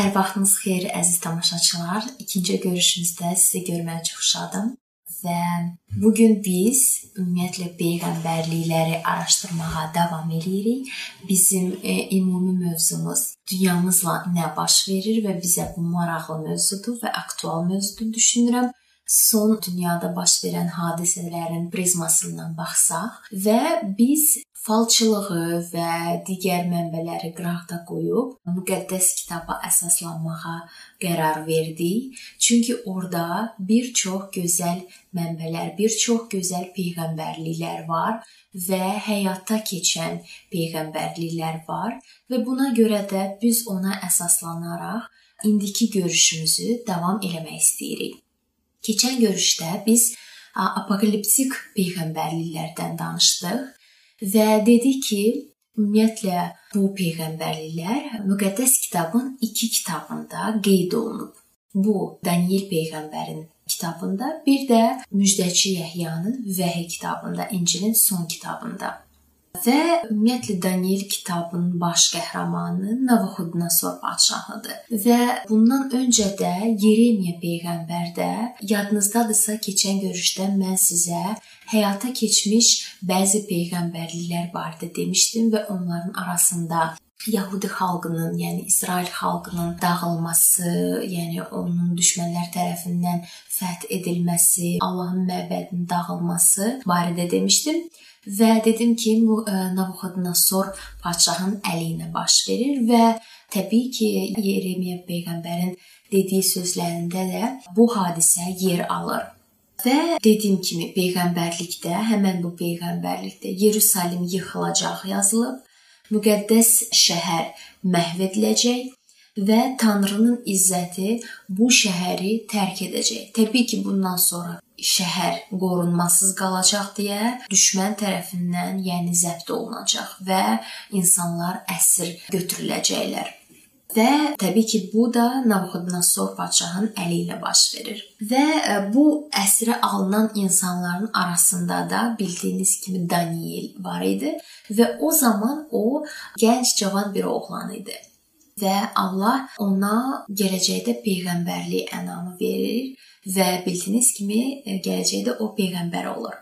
Hər vaxtınız xeyir əziz tamaşaçılar. İkinci görüşümüzdə sizi görməyə çox şadam və bu gün biz ümumiyyətlə peyğəmbərlikləri araşdırmağa davam edirik. Bizim e, ümumi mövzumuz dünyamızla nə baş verir və bizə bu maraqlı mövzudur və aktual mövzudur düşünürəm son dünyada baş verən hadisələrin prizmasından baxsaq və biz falçılığı və digər mənbələri qıraqda qoyub müqəddəs kitaba əsaslanmağa qərar verdik. Çünki orada bir çox gözəl mənbələr, bir çox gözəl peyğəmbərliklər var və həyata keçən peyğəmbərliklər var və buna görə də biz ona əsaslanaraq indiki görüşümüzü davam eləmək istəyirik. Keçən görüşdə biz apokaliptik peyğəmbərliklərdən danışdıq və dedi ki, ümumiyyətlə bu peyğəmbərliklər müqəddəs kitabın 2 kitabında qeyd olunub. Bu Daniel peyğəmbərin kitabında, bir də Müjdəçi Yəhyanın Vəhy kitabında, İncilin son kitabında. Və ümumiyyətlə Daniel kitabının baş qəhrəmanı Navuxudnosor padşahıdır. Və bundan öncə də Yeremiya peyğəmbər də yadınızdadırsa keçən görüşdə mən sizə həyata keçmiş bəzi peyğəmbərliklər barədə demişdim və onların arasında Yahudi xalqının, yəni İsrail xalqının dağılması, yəni onun düşmənlər tərəfindən fəth edilməsi, Allahın məbədinin dağılması barədə demişdim və dedim ki, e, Nabukodnosor padşahın əli ilə baş verir və təbii ki, Yeremiya peyğəmbərin dediyi sözlərində də bu hadisə yer alır. Və dediyim kimi peyğəmbərlikdə, həmin bu peyğəmbərlikdə Yerusalem yıxılacaq yazılıb. Müqəddəs şəhər məhv ediləcək və Tanrının izzəti bu şəhəri tərk edəcək. Təbii ki, bundan sonra şəhər qorunmasız qalacaq deyə düşmən tərəfindən, yəni zəbt olunacaq və insanlar əsir götürüləcəklər. Və təbii ki, bu da Nabukodnosor padşahın əli ilə baş verir. Və e, bu əsirə alınan insanların arasında da bildiyiniz kimi Daniel var idi və o zaman o gənc cavan bir oğlan idi. Və Allah ona gələcəkdə peyğəmbərlik ənamı verir və bildiyiniz kimi e, gələcəkdə o peyğəmbər olur.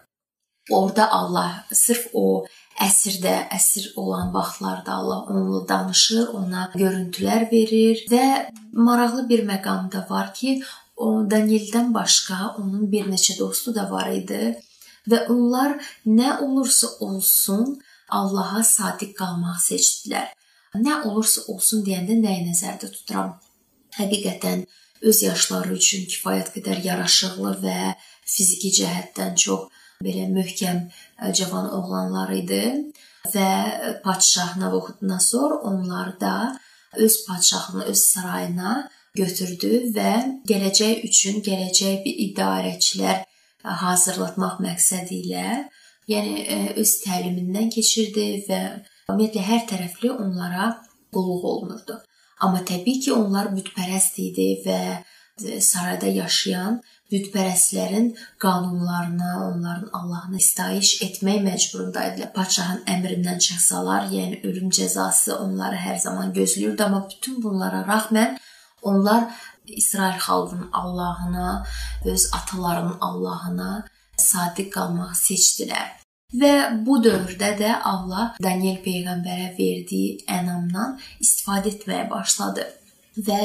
Orda Allah sırf o əsrdə əsir olan vaxtlarda Allah onunla danışır, ona görüntülər verir və maraqlı bir məqam da var ki, o Danieldən başqa onun bir neçə dostu da var idi və onlar nə olursa olsun Allaha sadiq qalmağı seçdilər. Nə olursa olsun deyəndə nəyi nəzərdə tuturam? Həqiqətən öz yaşları üçün kifayət qədər yaraşıqlı və fiziki cəhətdən çox belə möhkəm cavan oğlanlar idi və padşah Nabukodnosor onları da öz padşahlığına, öz sarayına götürdü və gələcək üçün gələcək bir idarəçilər hazırlatmaq məqsədi ilə, yəni öz təlimindən keçirdi və ümumiyyətlə hər tərəfli onlara qulluq olunurdu. Amma təbii ki, onlar bütpərəst idi və sarayda yaşayan bütpərəstlərin qanunlarına, onların Allahını istayiş etmək məcburunda idilər. Padşahın əmrindən çıxsalar, yəni ölüm cəzası onları hər zaman gözləyirdi, amma bütün bunlara rəğmən onlar İsrail xalqının Allahına, öz atalarının Allahına sadiq qalmağı seçdilər. Və bu dövrdə də Allah Daniel peyğəmbərə verdiyi ənamdan istifadə etməyə başladı. Və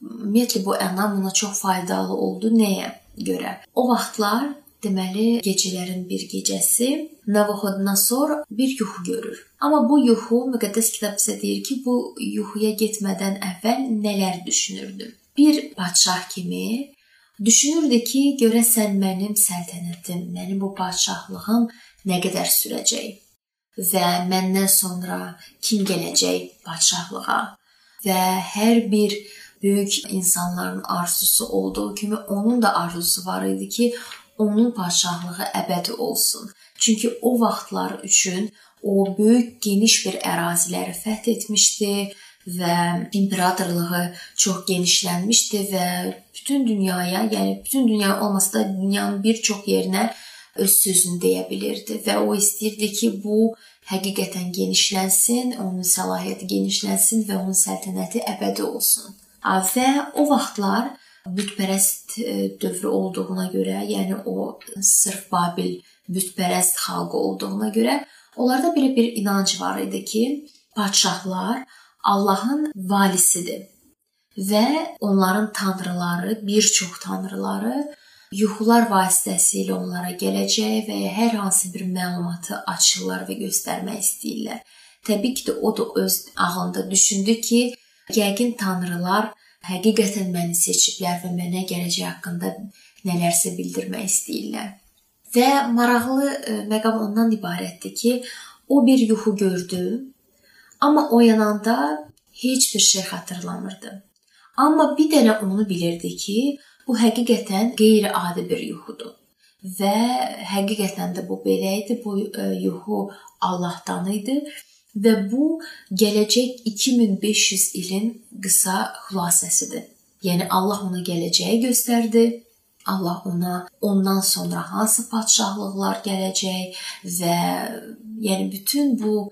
ümumiyyətlə bu ənam ona çox faydalı oldu. Nəyə görə? O vaxtlar Deməli, gecələrin bir gecəsi Navahodnasor bir yuxu görür. Amma bu yuxu müqəddəs kitab bizə deyir ki, bu yuxuya getmədən əvvəl nələr düşünürdü. Bir padşah kimi düşünürdü ki, görəsən mənim səltənətim, mənim bu padşahlığım nə qədər sürəcək və məndən sonra kim gələcək padşahlığa və hər bir böyük insanların arzusu olduğu kimi onun da arzusu var idi ki, onun padşahlığı əbədi olsun. Çünki o vaxtlar üçün o böyük geniş bir əraziləri fəth etmişdi və imperatorluğu çox genişlənmişdi və bütün dünyaya, yəni bütün dünya olmasa da dünyanın bir çox yerinə öz sözünü deyə bilirdi və o istəyirdi ki, bu həqiqətən genişlənsin, onun səlahiyyəti genişlənsin və onun səltənəti əbədi olsun. Və o vaxtlar bütpərəst e, dövrü olduğuna görə, yəni o sırf Babil bütpərəst xalq olduğuna görə onlarda belə bir inanc var idi ki, padşahlar Allahın valisidir və onların tanrıları, bir çox tanrıları yuxular vasitəsilə onlara gələcək və ya hər hansı bir məlumatı açırlar və göstərmək istəyirlər. Təbii ki də o da öz ağlında düşündü ki, yəqin tanrılar həqiqətən məni seçiblər və mənə gələcək haqqında nələrsə bildirmək istəyirlər. Və maraqlı e, məqam ondan ibarətdir ki, o bir yuxu gördü, amma oyananda heç bir şey xatırlamırdı. Amma bir dənə onu bilirdi ki, bu həqiqətən qeyri-adi bir yuxudur. Və həqiqətən də bu belə idi. Bu e, yuxu Allahdan idi və bu gələcək 2500 ilin qısa xülasəsidir. Yəni Allah ona gələcəyi göstərdi. Allah ona ondan sonra hansı padşahlıqlar gələcək və yəni bütün bu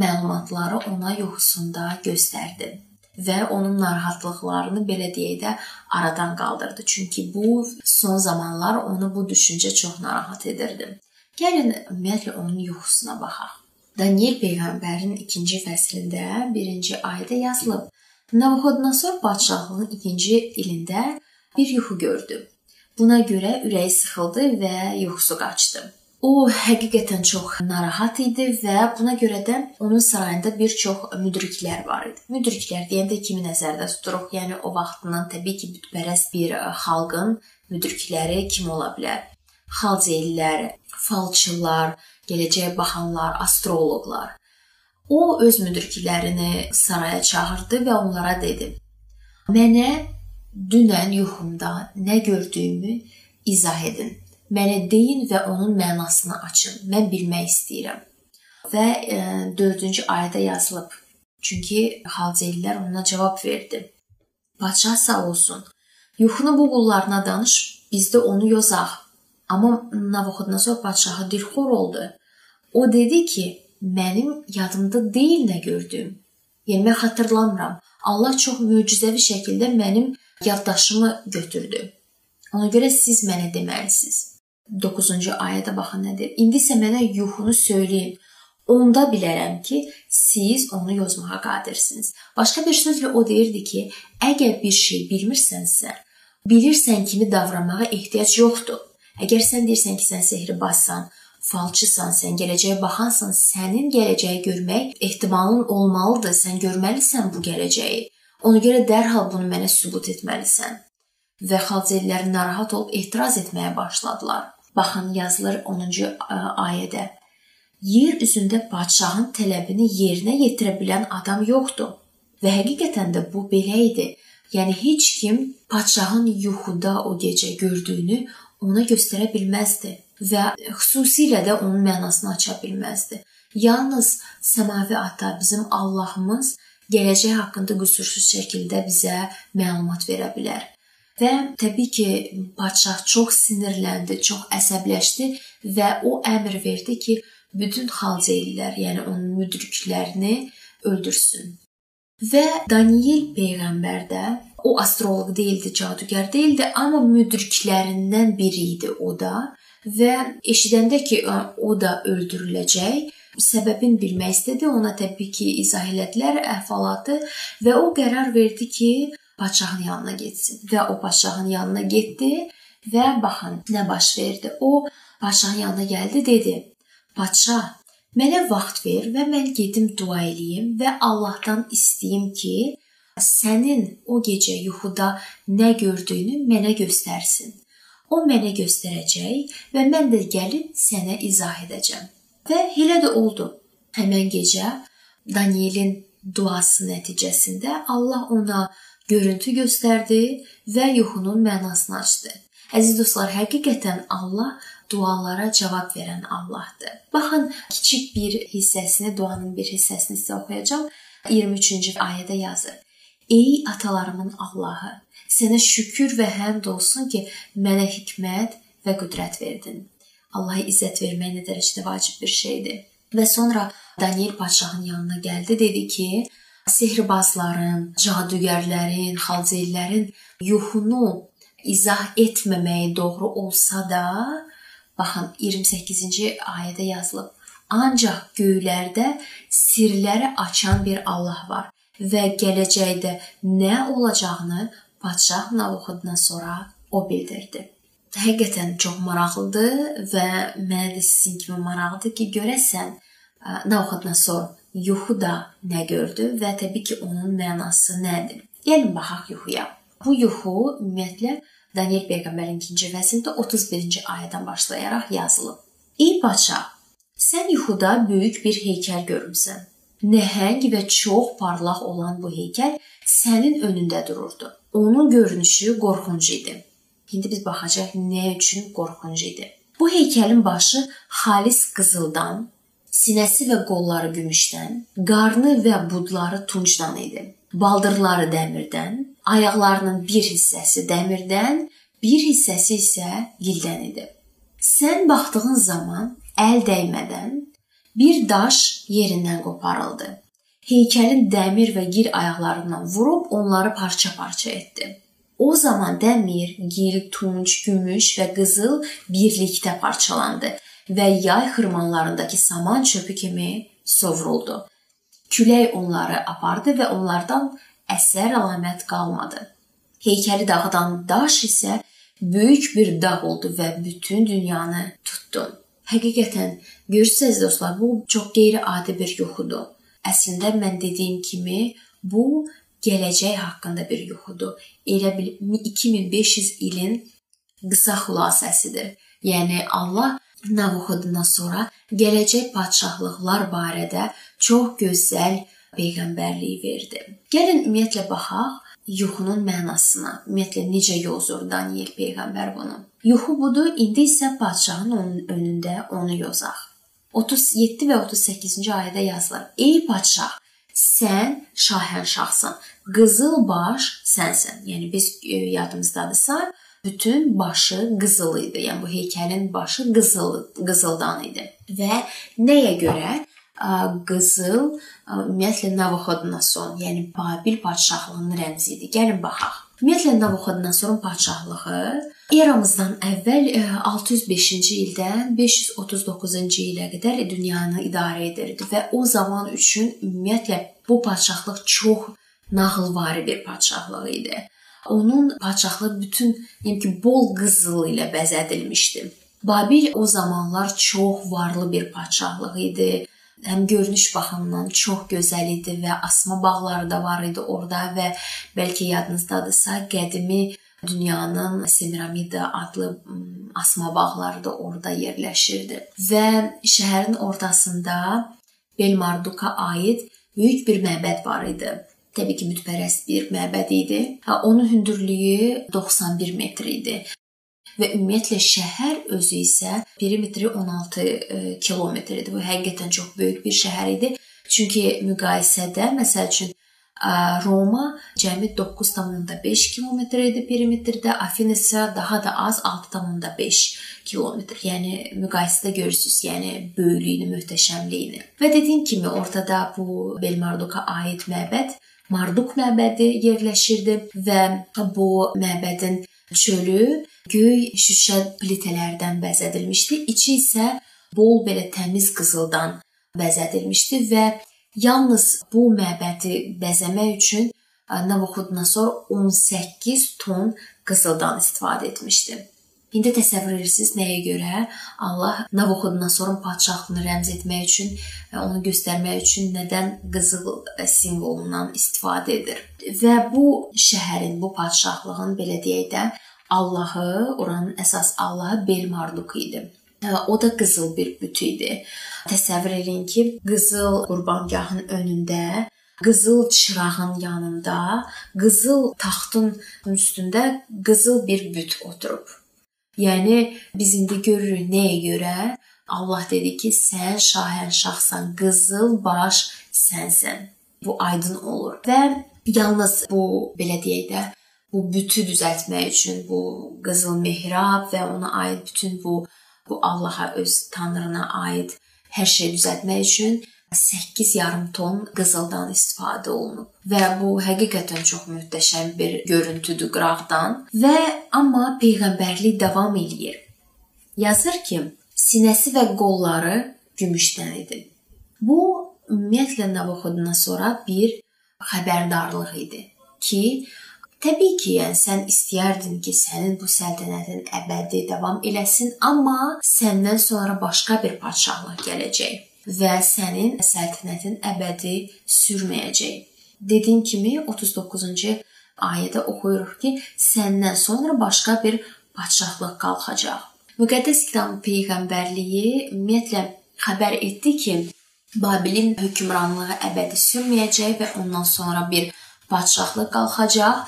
məlumatları ona yuxusunda göstərdi və onun narahatlıqlarını belə deyək də aradan qaldırdı. Çünki bu son zamanlar onu bu düşüncə çox narahat edirdi. Gəlin ümumiyyətlə onun yuxusuna baxaq. Daniel peyğəmbərin 2-ci fəslində 1-ci ayədə yazılıb: Navuxodnosor padşahlığının 2-ci ilində bir yuxu gördü. Buna görə ürəyi sıxıldı və yuxusu qaçdı. O həqiqətən çox narahat idi və buna görə də onun sarayında bir çox müdriklər var idi. Müdriklər deyəndə kimi nəzərdə tuturuq? Yəni o vaxtından təbii ki, bütpərəst bir xalqın müdrikləri kim ola bilər? Xalcelilər, falçılar, gələcəyə baxanlar, astroloqlar. O öz müdriklərini saraya çağırdı və onlara dedi: "Mənə dünən yuxumda nə gördüyümü izah edin. Mənə deyin və onun mənasını açın. Mən bilmək istəyirəm." Və 4-cü e, ayədə yazılıb. Çünki Xalcelilər ona cavab verdi. Padşah sağ olsun. Yuxunu bu qullarına danış, biz də onu yozaq. Amma Navuxodnosor padşahı dilxor oldu. O dedi ki, mənim yadımda deyil nə gördüyüm. Yəni mən xatırlamıram. Allah çox möcüzəvi şəkildə mənim yaddaşımı götürdü. Ona görə siz mənə deməlisiniz. 9-cu ayədə baxın nə deyir. İndi isə mənə yuxunu söyləyin. Onda bilərəm ki, siz onu yozmağa qadirsiniz. Başqa bir sözlə o deyirdi ki, əgər bir şey bilmirsənsə, bilirsən kimi davranmağa ehtiyac yoxdur. Əgər sən deyirsən ki, sən sehrbazsan, falçısan, sən gələcəyə baxansan, sənin gələcəyi görmək ehtimalın olmalıdır. Sən görməlisən bu gələcəyi. Ona görə dərhal bunu mənə sübut etməlisən. Və xalcelilər narahat olub etiraz etməyə başladılar. Baxın yazılır 10-cu ayədə. Yer üzündə padşahın tələbini yerinə yetirə bilən adam yoxdur. Və həqiqətən də bu belə idi. Yəni heç kim padşahın yuxuda o gecə gördüyünü ona göstərə bilməzdi və xüsusilə də onun mənasını aça bilməzdi. Yalnız səmavi ata, bizim Allahımız gələcək haqqında qüsursuz şəkildə bizə məlumat verə bilər. Və təbii ki, padşah çox sinirləndi, çox əsəbləşdi və o əmr verdi ki, bütün xalcelilər, yəni onun müdriklərini öldürsün. Və Daniel peyğəmbər də o astroloq deyildi, cadugar deyildi, amma müdriklərindən biri idi o da və eşidəndə ki, o da öldürüləcək, səbəbini bilmək istədi. Ona təbii ki, izah elədilər əhvalatı və o qərar verdi ki, padşahın yanına getsin və o padşahın yanına getdi və baxın nə baş verdi. O padşahın yanına gəldi, dedi: "Padşah, Mənə vaxt ver və mən gedim dua eləyim və Allahdan istəyim ki, sənin o gecə yuxuda nə gördüyünü mənə göstərsin. O mənə göstərəcək və mən də gəlib sənə izah edəcəm. Və elə də oldu. Həmin gecə Danielin duası nəticəsində Allah ona görüntü göstərdi və yuxunun mənasını açdı. Əziz dostlar, həqiqətən Allah dualara cavab verən Allahdır. Baxın, kiçik bir hissəsini, duanın bir hissəsini sizə oxuyacağam. 23-cü ayədə yazır: Ey atalarımın Allahı, sənə şükür və həmd olsun ki, mənə hikmət və qüdrət verdin. Allaha izzət vermək nə dərəcədə vacib bir şeydir. Və sonra Daniel padşahın yanına gəldi, dedi ki, Sehrbazların, cadugərlərin, xalcellərin yuxunu izah etməməyi doğru olsa da, baxın 28-ci ayədə yazılıb. Ancaq göylərdə sirləri açan bir Allah var və gələcəkdə nə olacağını padşah Navuxuddan sonra o bildirdi. Həqiqətən çox maraqlıdır və mənə də sizin kimi maraqlıdır ki, görəsən Navuxuddan yuxuda nə gördü və təbii ki, onun mənası nədir? Gəlin baxaq yuxuya. Bu yuxu ümumiyyətlə Daniel peyğəmbərin 2-ci fəslində 31-ci ayədən başlayaraq yazılıb. Ey padşah, sən yuxuda böyük bir heykəl görmüsən. Nəhəng və çox parlaq olan bu heykəl sənin önündə dururdu. Onun görünüşü qorxunc idi. İndi biz baxacağıq nə üçün qorxunc idi. Bu heykəlin başı xalis qızıldan, sinəsi və qolları gümüşdən, qarnı və budları tuncdan idi. Baldırları dəmirdən, ayaqlarının bir hissəsi dəmirdən, bir hissəsi isə gildən idi. Sən baxdığın zaman əl dəymədən bir daş yerindən qoparıldı. Heykəlin dəmir və gil ayaqlarından vurub onları parça-parça etdi. O zaman dəmir, gil, tunç, gümüş və qızıl birlikdə parçalandı və yay xırmanlarındakı saman çöpü kimi sovruldu. Külək onları apardı və onlardan əsər əlamət qalmadı. Heykəli dağıdan daş isə böyük bir dağ oldu və bütün dünyanı tutdu. Həqiqətən görürsüz dostlar, bu çox qeyri-adi bir yuxudur. Əslində mən dediyim kimi, bu gələcək haqqında bir yuxudur. Elə bil 2500 ilin qısa xülasəsidir. Yəni Allah Navuxudundan sonra gələcək padşahlıqlar barədə çox gözəl peyğəmbərliyi verdi. Gəlin ümumiyyətlə baxaq yuxunun mənasına. Ümumiyyətlə necə yozur Daniel peyğəmbər bunu? Yuxu budur, indi isə padşahın onun önündə onu yozaq. 37 və 38-ci ayədə yazılır. Ey padşah, sən şahənşahsan. Qızıl baş sənsən. Yəni biz e, yadımızdadırsa, bütün başı qızıl idi. Yəni bu heykəlin başı qızıl qızıldan idi. Və nəyə görə? qızıl ümumiyyətlə Navuxodnoson, yəni Babil padşahlığının rəmzi idi. Gəlin baxaq. Ümumiyyətlə Navuxodnosorun padşahlığı eramızdan əvvəl 605-ci ildən 539-cu ilə qədər dünyanı idarə edirdi və o zaman üçün ümumiyyətlə bu padşahlıq çox nağılvari bir padşahlıq idi. Onun padşahlığı bütün, yəni ki, bol qızıl ilə bəzədilmişdi. Babil o zamanlar çox varlı bir padşahlıq idi həm görünüş baxımından çox gözəl idi və asma bağları da var idi orada və bəlkə yadınızdadırsa, qədimi dünyanın Semiramida adlı asma bağları da orada yerləşirdi. Və şəhərin ortasında Belmarduka aid böyük bir məbəd var idi. Təbii ki, bütpərəst bir məbəd idi. Onun hündürlüyü 91 metr idi və ümumiyyətlə şəhər özü isə perimetri 16 e, kilometrdir. Bu həqiqətən çox böyük bir şəhər idi. Çünki müqayisədə məsəl üçün Roma cəmi 9.5 kilometr idi perimetrdə, Afina isə daha da az 6.5 kilometr. Yəni müqayisədə görürsüz, yəni böyüklüyünü, möhtəşəmliyini. Və dediyim kimi ortada bu Belmarduka aid məbəd Marduk məbədi yerləşirdi və bu məbədin çölü göy şüşə plitələrdən bəzədilmişdi. İçi isə bol belə təmiz qızıldan bəzədilmişdi və yalnız bu məbədi bəzəmək üçün Navuxudnosor 18 ton qızıldan istifadə etmişdi. İndi təsəvvür edirsiniz nəyə görə Allah Navuxudnosorun padşahlığını rəmz etmək üçün, onu göstərmək üçün nədən qızıl simvolundan istifadə edir. Və bu şəhərin, bu padşahlığın belə deyək də Allahı, oranın əsas Allahı Belmarduk idi. O da qızıl bir büt idi. Təsəvvür edin ki, qızıl qurbangahın önündə qızıl çırağın yanında, qızıl taxtın üstündə qızıl bir büt oturub. Yəni biz indi görürük nəyə görə? Allah dedi ki, sən şahənşahsan, qızıl baş sənsən. Bu aydın olur. Və yalnız bu belə deyək də bu bütü düzəltmək üçün bu qızıl mehrab və ona aid bütün bu bu Allaha öz tanrına aid hər şey düzəltmək üçün 8 yarım ton qızıldan istifadə olunub və bu həqiqətən çox möhtəşəm bir görüntüdür qıraqdan və amma peyğəmbərlik davam eləyir. Yazır ki, sinəsi və qolları gümüşdən idi. Bu ümumiyyətlə Nabukodonasora bir xəbərdarlıq idi ki, təbii ki, yəni sən istəyərdin ki, sənin bu səltənətin əbədi davam eləsin, amma səndən sonra başqa bir padşahlıq gələcək və sənin səltənətin əbədi sürməyəcək. Dediyim kimi 39-cu ayədə oxuyuruq ki, səndən sonra başqa bir padşahlıq qalxacaq. Müqəddəs kitabın peyğəmbərliyi ümumiyyətlə xəbər etdi ki, Babilin hökmranlığı əbədi sürməyəcək və ondan sonra bir padşahlıq qalxacaq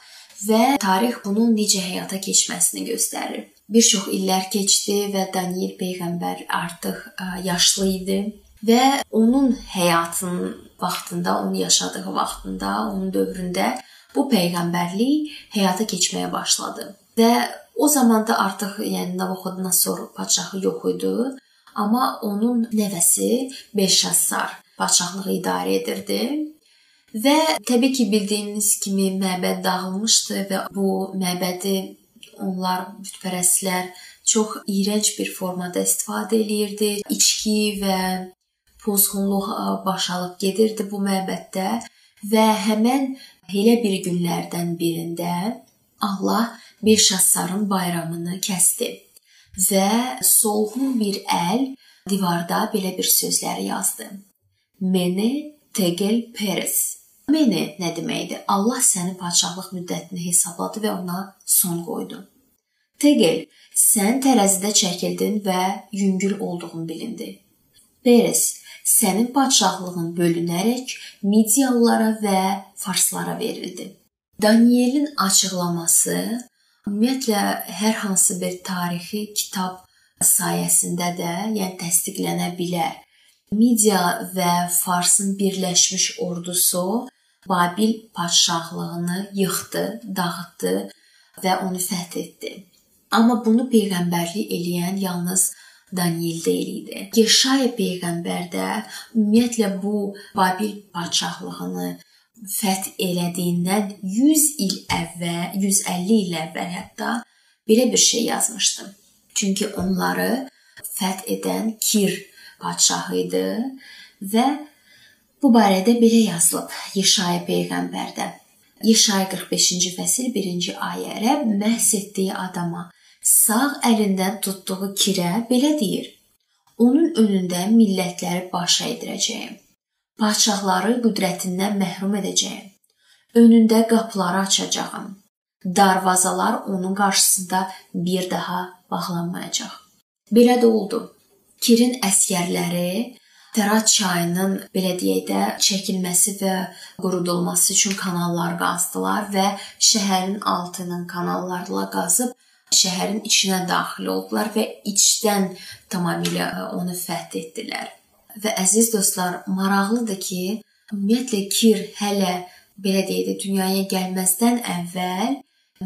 və tarix bunun necə həyata keçməsini göstərir. Bir çox illər keçdi və Daniel peyğəmbər artıq yaşlı idi və onun həyatının vaxtında, onun yaşadığı vaxtında, onun dövründə bu peyğəmbərlik həyata keçməyə başladı. Və o zamanda artıq yəni Navoxodnosor padşahı yox idi, amma onun nəvəsi Belşassar padşahlığı idarə edirdi. Və təbii ki, bildiyimiz kimi məbəd dağılmışdı və bu məbədi onlar bütpərəstlər çox iyrənc bir formada istifadə eləyirdi. İçki və pozğunluq baş alıb gedirdi bu məbəddə və həmin elə bir günlərdən birində Allah Belşassarın bayramını kəsdi və solğun bir əl divarda belə bir sözləri yazdı. Mene Tegel Peres. Mene nə deməkdir? Allah sənin padşahlıq müddətini hesabladı və ona son qoydu. Tegel, sən tərəzidə çəkildin və yüngül olduğun bilindi. Peres, sənin padşahlığın bölünərək Midiyalılara və Farslara verildi. Danielin açıqlaması ümumiyyətlə hər hansı bir tarixi kitab sayəsində də, yəni təsdiqlənə bilər. Midiya və Farsın birləşmiş ordusu Babil padşahlığını yıxdı, dağıtdı və onu fəth etdi. Amma bunu peyğəmbərlik eləyən yalnız Daniel deyil idi. Yeşaya peyğəmbər də ümumiyyətlə bu Babil padşahlığını fəth elədiyindən 100 il əvvəl, 150 il əvvəl hətta belə bir şey yazmışdı. Çünki onları fəth edən Kir padşahı idi və bu barədə belə yazılıb Yeşaya peyğəmbərdə. Yeşaya 45-ci fəsil 1-ci ayə Rəbb məhs etdiyi adama sağ əlindən tutduğu kirə belə deyir: Onun önündə millətləri baş əydirəcəyəm. Padşahları qüdrətindən məhrum edəcəyəm. Önündə qapıları açacağam. Darvazalar onun qarşısında bir daha bağlanmayacaq. Belə də oldu. Kirin əskərləri Fərat çayının belə deyək də çəkilməsi və qurudulması üçün kanallar qazdılar və şəhərin altının kanallarla qazıb şəhərin içinə daxil oldular və içdən tamamilə e, onu fəth etdilər. Və əziz dostlar, maraqlıdır ki, ümumiyyətlə Kir hələ belə deyək də dünyaya gəlməzdən əvvəl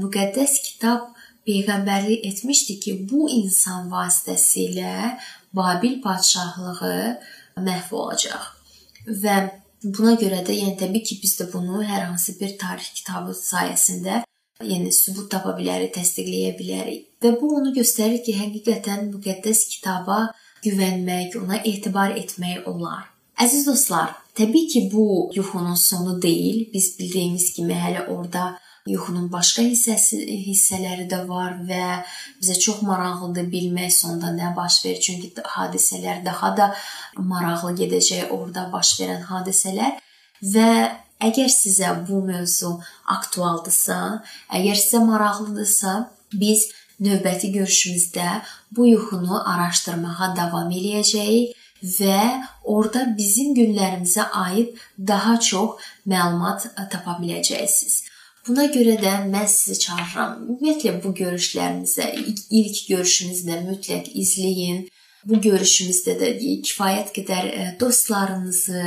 müqəddəs kitab peyğəmbərlik etmişdi ki, bu insan vasitəsilə Babil padşahlığı məhv olacaq. Və buna görə də, yəni təbii ki, biz də bunu hər hansı bir tarix kitabı sayəsində yəni sübut tapa bilərik, təsdiqləyə bilərik. Və bu onu göstərir ki, həqiqətən müqəddəs kitaba güvənmək, ona etibar etmək olar. Əziz dostlar, təbii ki, bu yuxunun sonu deyil. Biz bildiyimiz kimi hələ orada yuxunun başqa hissəsi hissələri də var və bizə çox maraqlıdır bilmək sonda nə baş verir. Çünki hadisələr daha da maraqlı gedəcək orada baş verən hadisələr və Əgər sizə bu mövzu aktualdırsa, əgər sizə maraqlıdırsa, biz növbəti görüşümüzdə bu yuxunu araşdırmağa davam eləyəcəyik və orada bizim günlərimizə aid daha çox məlumat tapa biləcəksiniz. Buna görə də mən sizi çağırıram. Ümumiyyətlə bu görüşlərimizə, ilk görüşümüzdə mütləq izləyin. Bu görüşümüzdə də kifayət qədər e, dostlarınızı,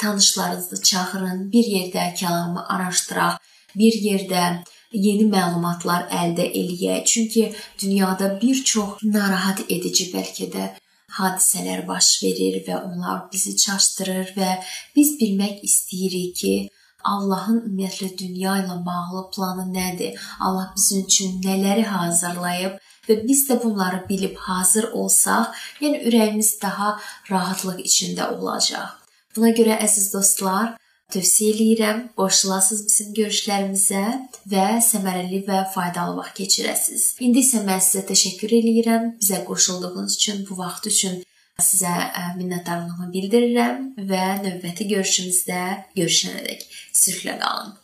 tanışlarınızı çağırın, bir yerdə kəlamı araşdıraq, bir yerdə yeni məlumatlar əldə eləyək. Çünki dünyada bir çox narahat edici bəlkə də hadisələr baş verir və onlar bizi çaşdırır və biz bilmək istəyirik ki, Allahın ümumiyyətlə dünya ilə bağlı planı nədir? Allah bizim üçün nələri hazırlayıb və biz də bunları bilib hazır olsaq, yəni ürəyimiz daha rahatlıq içində olacaq. Buna görə əziz dostlar, tövsiyə eləyirəm. Qoşulasınız bizim görüşlərimizə və səmərəli və faydalı vaxt keçirəsiniz. İndi isə mən sizə təşəkkür eləyirəm bizə qoşulduğunuz üçün, bu vaxt üçün sizə minnətdarlığımı bildirirəm və növbəti görüşümüzdə görüşənədək sülhlə qalın.